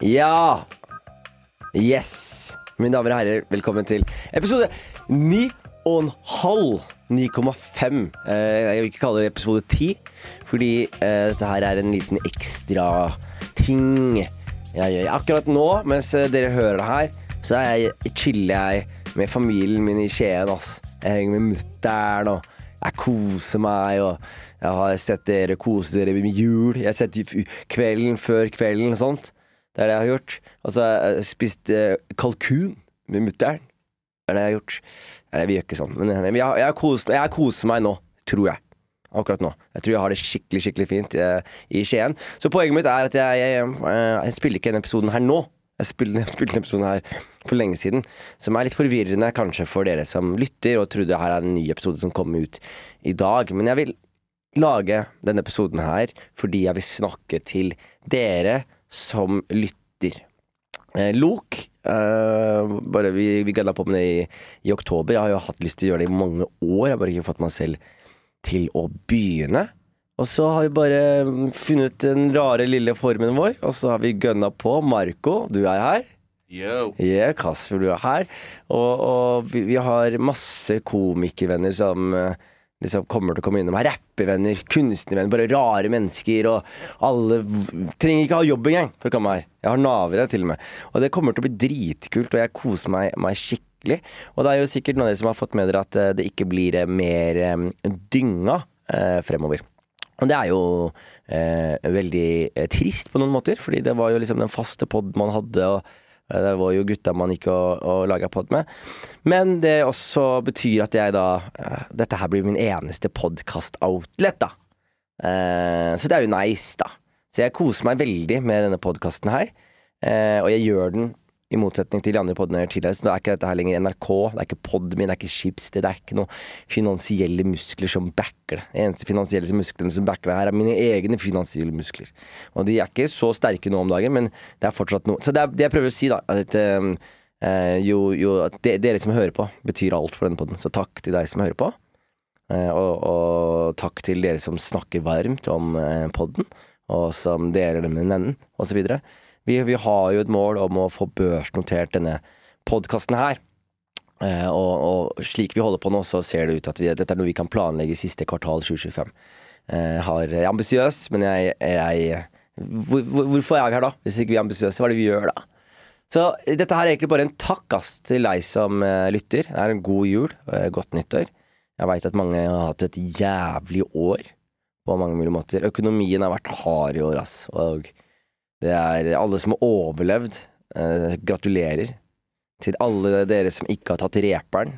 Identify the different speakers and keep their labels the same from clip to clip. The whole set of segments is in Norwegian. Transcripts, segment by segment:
Speaker 1: Ja! Yes! Mine damer og herrer, velkommen til episode 9 og en halv. 9,5. Eh, jeg vil ikke kalle det episode 10, fordi eh, dette her er en liten ekstra ting jeg gjør. Akkurat nå, mens eh, dere hører det her, så jeg, chiller jeg med familien min i Skien. Altså. Jeg henger med mutter'n, og jeg koser meg. og jeg har sett dere kose dere med jul. Jeg har sett kvelden før kvelden og sånt. Det er det jeg har gjort. Og så har jeg spist eh, kalkun med mutter'n. Det er det jeg har gjort. Nei, vi gjør ikke sånn. Men jeg, jeg, jeg, koser, jeg koser meg nå, tror jeg. Akkurat nå. Jeg tror jeg har det skikkelig skikkelig fint eh, i Skien. Så poenget mitt er at jeg, jeg, jeg spiller ikke denne episoden her nå. Jeg jeg spilte denne episoden her for lenge siden. Som er litt forvirrende kanskje for dere som lytter og trodde her er en ny episode som kommer ut i dag. Men jeg vil lage denne episoden her fordi jeg vil snakke til dere som lytter. Eh, Lok eh, bare Vi, vi gønna på med det i, i, oktober. Jeg har jo hatt lyst til å gjøre det i mange år. Jeg har bare ikke fått meg selv til å begynne. Og så har vi bare funnet den rare lille formen vår, og så har vi gønna på. Marco, du er her.
Speaker 2: Yo.
Speaker 1: Yeah, Kasper, du er her. Og, og vi, vi, har masse komikervenner som uh, liksom kommer til å komme innom her. Rappevenner, kunstnervenner, bare rare mennesker. Og alle trenger ikke ha jobb engang for å komme her. Jeg har navere til og med. Og det kommer til å bli dritkult, og jeg koser meg, meg skikkelig. Og det er jo sikkert noen av dere som har fått med dere at eh, det ikke blir eh, mer um, dynga uh, fremover. Og det er jo eh, veldig trist på noen måter, fordi det var jo liksom den faste pod man hadde. og Eh, det var jo gutta man gikk og, og laga pod med. Men det også betyr at jeg da uh, Dette her blir min eneste podkast-outlet, da. Uh, så det er jo nice, da. Så jeg koser meg veldig med denne podkasten her. Og jeg gjør den i motsetning til de andre podene tidligere. Så da er ikke dette her lenger NRK, det er ikke Podmin, det er ikke Schibsted, det er ikke noen finansielle muskler som backer det. De eneste finansielle musklene som backer det her, er mine egne finansielle muskler. Og de er ikke så sterke nå om dagen, men det er fortsatt noe. Så det er det jeg prøver å si, da. At, uh, jo, jo, at de, dere som hører på, betyr alt for denne poden. Så takk til deg som hører på. Uh, og, og, takk til dere som snakker varmt om uh, podden, og som deler det med nennen, osv. Vi, vi, har jo et mål om å få børsnotert denne podkasten her. Eh, og, og, slik vi holder på nå, så ser det ut at vi, dette er noe vi kan planlegge i siste kvartal 2025. Eh, har, jeg er ambisiøs, men jeg, jeg hvor, Hvorfor er vi her da, hvis ikke vi er ambisiøse? Hva er det vi gjør da? Så dette her er egentlig bare en takk ass, til deg som eh, lytter. Det er en god jul, eh, godt nyttår. Jeg veit at mange har hatt et jævlig år på mange mulige måter. Økonomien har vært hard i år, ass. Og det er alle som har overlevd. Eh, gratulerer til alle dere som ikke har tatt reperen.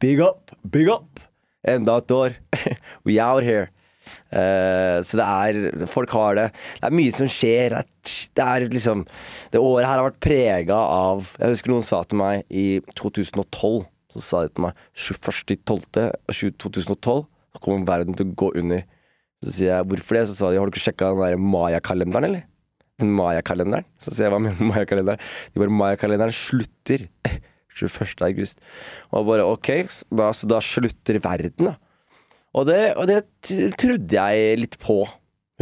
Speaker 1: Big up, big up! Enda et år. We out here. Uh, så det er Folk har det. Det er mye som skjer. Det er liksom Det året her har vært prega av Jeg husker noen sa til meg i 2012 Så sa de til meg 21.12.2012 så kommer verden til å gå under. Så sier jeg hvorfor det? Så sa de har du ikke sjekka den der Maya-kalenderen, eller? Maya-kalenderen. Så sier jeg hva med Maya-kalenderen? De bare Maya-kalenderen slutter 21. august. Og bare ok, da, så da slutter verden, da. Og det, og det trodde jeg litt på,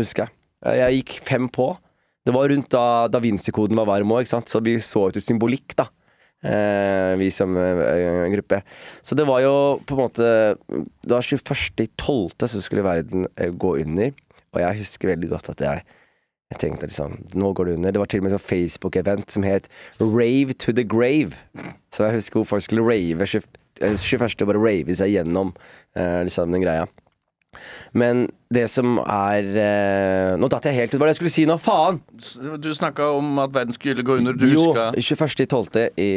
Speaker 1: husker jeg. Jeg gikk fem på. Det var rundt da da Vinci-koden var varm òg, så vi så ut i symbolikk, da. Eh, vi som eh, gruppe. Så det var jo på en måte Det var 21.12. så skulle verden eh, gå under. Og jeg husker veldig godt at jeg jeg tenkte liksom Nå går det under. Det var til og med en sånn Facebook-event som het Rave to the Grave. Så jeg husker hvor folk skulle rave 21. Eh, bare rave seg gjennom eh, liksom den greia. Men det som er eh, Nå datt jeg helt ut. Hva jeg skulle si nå? Faen!
Speaker 2: Du snakka om at verden skulle gå under. Du
Speaker 1: jo,
Speaker 2: skal
Speaker 1: 21.12. i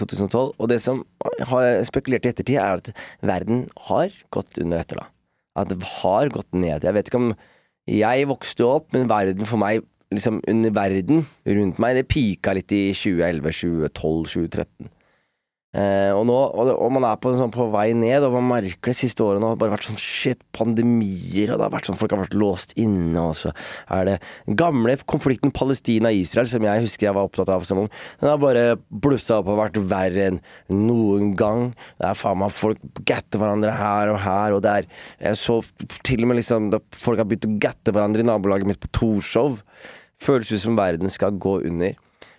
Speaker 1: 2012. Eh, og det som har spekulert i ettertid, er at verden har gått under etter, da. At det har gått ned. Jeg vet ikke om jeg vokste opp, men verden for meg, liksom under verden rundt meg, det pika litt i 2011, 2012, 2013. Eh, og nå, og, og, man er på, sånn, på, vei ned, og man merker de siste årene har det bare vært sånn shit, pandemier, og det har vært sånn folk har vært låst inne, og så er det gamle konflikten Palestina-Israel, som jeg husker jeg var opptatt av som ung, den har bare blussa opp og vært verre enn noen gang. Det er faen meg folk gatter hverandre her og her, og det er Jeg så til og med liksom da folk har begynt å gatte hverandre i nabolaget mitt på Torshov. Føles ut som verden skal gå under.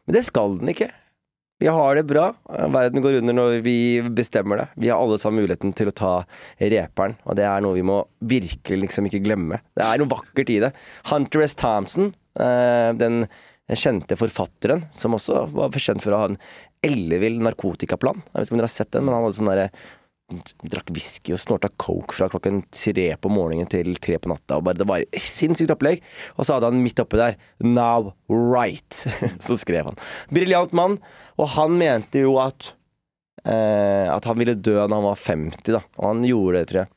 Speaker 1: Men det skal den ikke. Vi har det bra. Verden går under når vi bestemmer det. Vi har alle sammen muligheten til å ta reperen, og det er noe vi må virkelig liksom ikke glemme. Det er noe vakkert i det. Hunter S. Thompson, eh, den kjente forfatteren, som også var kjent for å ha en ellevill narkotikaplan. Jeg vet ikke om dere har sett den, men han hadde sånn derre drakk whisky og snorta coke fra klokken tre på morgenen til tre på natta. Og bare, det var sinnssykt opplegg. Og så hadde han midt oppi der 'Now right'. så skrev han. Briljant mann. Og han mente jo at eh, At han ville dø da han var 50, da. Og han gjorde det, tror jeg.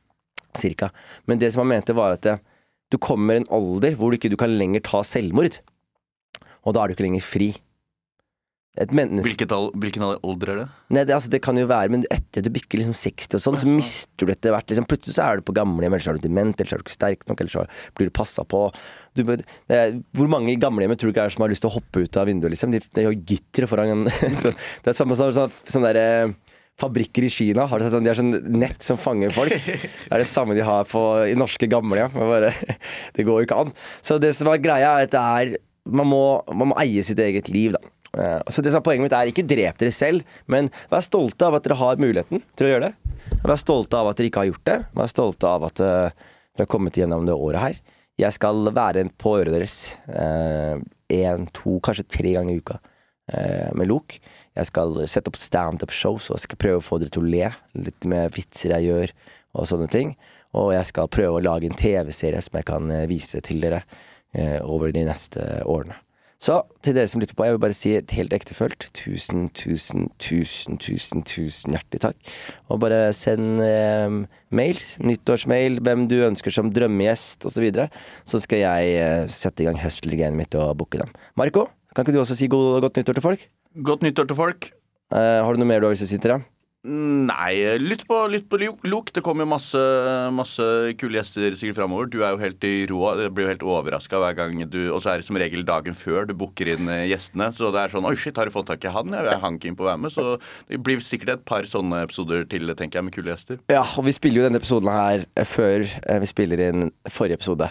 Speaker 1: Cirka. Men det som han mente, var at det, du kommer en alder hvor du ikke du kan lenger ta selvmord. Og da er du ikke lenger fri.
Speaker 2: Hvilket al hvilken alder er det?
Speaker 1: Nei, det, altså, det kan jo være, men etter du bikker liksom 60 og sånn, så mister du etter hvert liksom, Plutselig så er du på gamlehjem, eller så er du dement, eller så er du ikke sterk nok, eller så blir du passa på. Du, det hvor mange i gamlehjemmet tror du ikke er som har lyst til å hoppe ut av vinduet, liksom? De, de har gitter foran så, Det er samme som sånn, sånn derre Fabrikker i Kina har det sånn, de har sånn nett som fanger folk. Det er det samme de har på, i norske gamlehjem. Ja. det går jo ikke an. Så det som er greia, er at det er man må, man må eie sitt eget liv, da. Eh, Så det som er Poenget mitt er ikke drep dere selv, men vær stolte av at dere har muligheten til å gjøre det. Vær stolte av at dere ikke har gjort det. Vær stolte av at eh, dere har kommet gjennom det året her. Jeg skal være på øret deres én, to, kanskje tre ganger i uka eh, med Lok. Jeg skal sette opp standup-shows og jeg skal prøve å få dere til å le litt med vitser jeg gjør og sånne ting. Og jeg skal prøve å lage en TV-serie som jeg kan eh, vise til dere eh, over de neste årene. Så til dere som lytter på, jeg vil bare si et helt ektefølt tusen, tusen, tusen, tusen, tusen hjertelig takk. Og bare send eh, mails, nyttårsmail, hvem du ønsker som drømmegjest osv. Så, videre. så skal jeg eh, sette i gang hustler-genet mitt og booke dem. Marco, kan ikke du også si god, godt nyttår til folk?
Speaker 2: Godt nyttår til folk.
Speaker 1: Eh, har du noe mer du har lyst til å si til dem?
Speaker 2: Nei, lytt på, lytt på Lo- Lok. Det kommer jo masse, masse kule gjester sikkert framover. Du er jo helt i rå. Jeg blir jo helt overraska hver gang du Og så er det som regel dagen før du booker inn eh, gjestene. Så det er sånn Oi, shit, har du fått tak i han? Jeg er han keen på å være med. Så det blir sikkert et par sånne episoder til, tenker jeg, med kule gjester.
Speaker 1: Ja, og vi spiller jo denne episoden her eh, før eh, vi spiller inn forrige episode.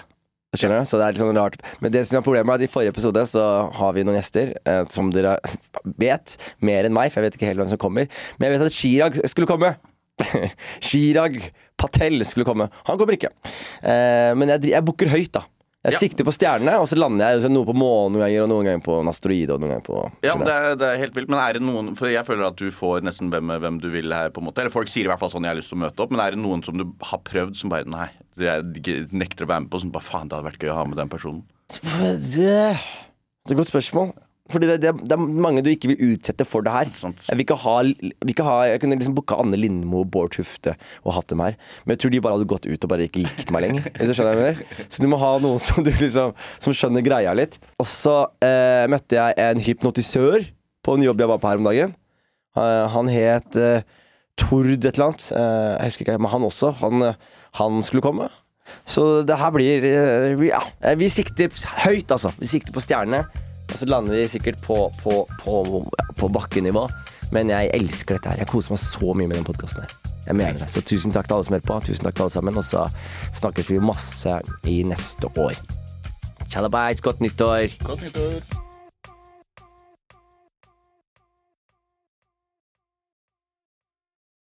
Speaker 1: Skjønner du? Så det er litt sånn rart. Men det som er problemet er at i forrige episode så har vi noen gjester eh, som dere vet mer enn meg, for jeg vet ikke helt hvem som kommer. Men jeg vet at Chirag skulle komme. Chirag Patel skulle komme. Han kommer ikke. Eh, men jeg, jeg booker høyt, da. Jeg
Speaker 2: Ja.
Speaker 1: sikter på stjernene, og så lander jeg noe på månen noen ganger, og noen ganger på en asteroide, og noen ganger på
Speaker 2: Ja, men det er, det er helt vilt. Men er det noen For jeg føler at du får nesten hvem, hvem du vil her, på en måte. Eller folk sier i hvert fall sånn 'jeg har lyst til å møte opp', men er det noen som du har prøvd som bare Nei, er- nekter å være med på, som bare faen, det hadde vært gøy å ha med den personen.
Speaker 1: Det, er et godt spørsmål. Fordi det, det, det er mange du ikke vil utsette for det her. Jeg vil ikke ha, vil ikke ha Jeg kunne liksom booka Anne Lindmo og Bård Tufte og hatt dem her. Men jeg tror de bare hadde gått ut og bare ikke likt meg lenger. Hvis du skjønner jeg mener. Så du må ha noen som du liksom Som skjønner greia litt. Og så eh, møtte jeg en hypnotisør på en jobb jeg var på her om dagen. Eh, han het eh, Tord et eller annet. Eh, jeg husker ikke, men han også. Han, eh, han skulle komme. Så det her blir eh, Ja, eh, vi sikter høyt, altså. Vi sikter på stjernene. Og så lander vi sikkert på, på, på, på bakkenivå. Men jeg elsker dette her. Jeg koser meg så mye med den podkasten her. Jeg mener det. Så tusen takk til alle som hører på. Tusen takk til alle sammen. Og så snakkes vi masse i neste år. Tjalabais, godt nyttår.
Speaker 2: Godt nyttår.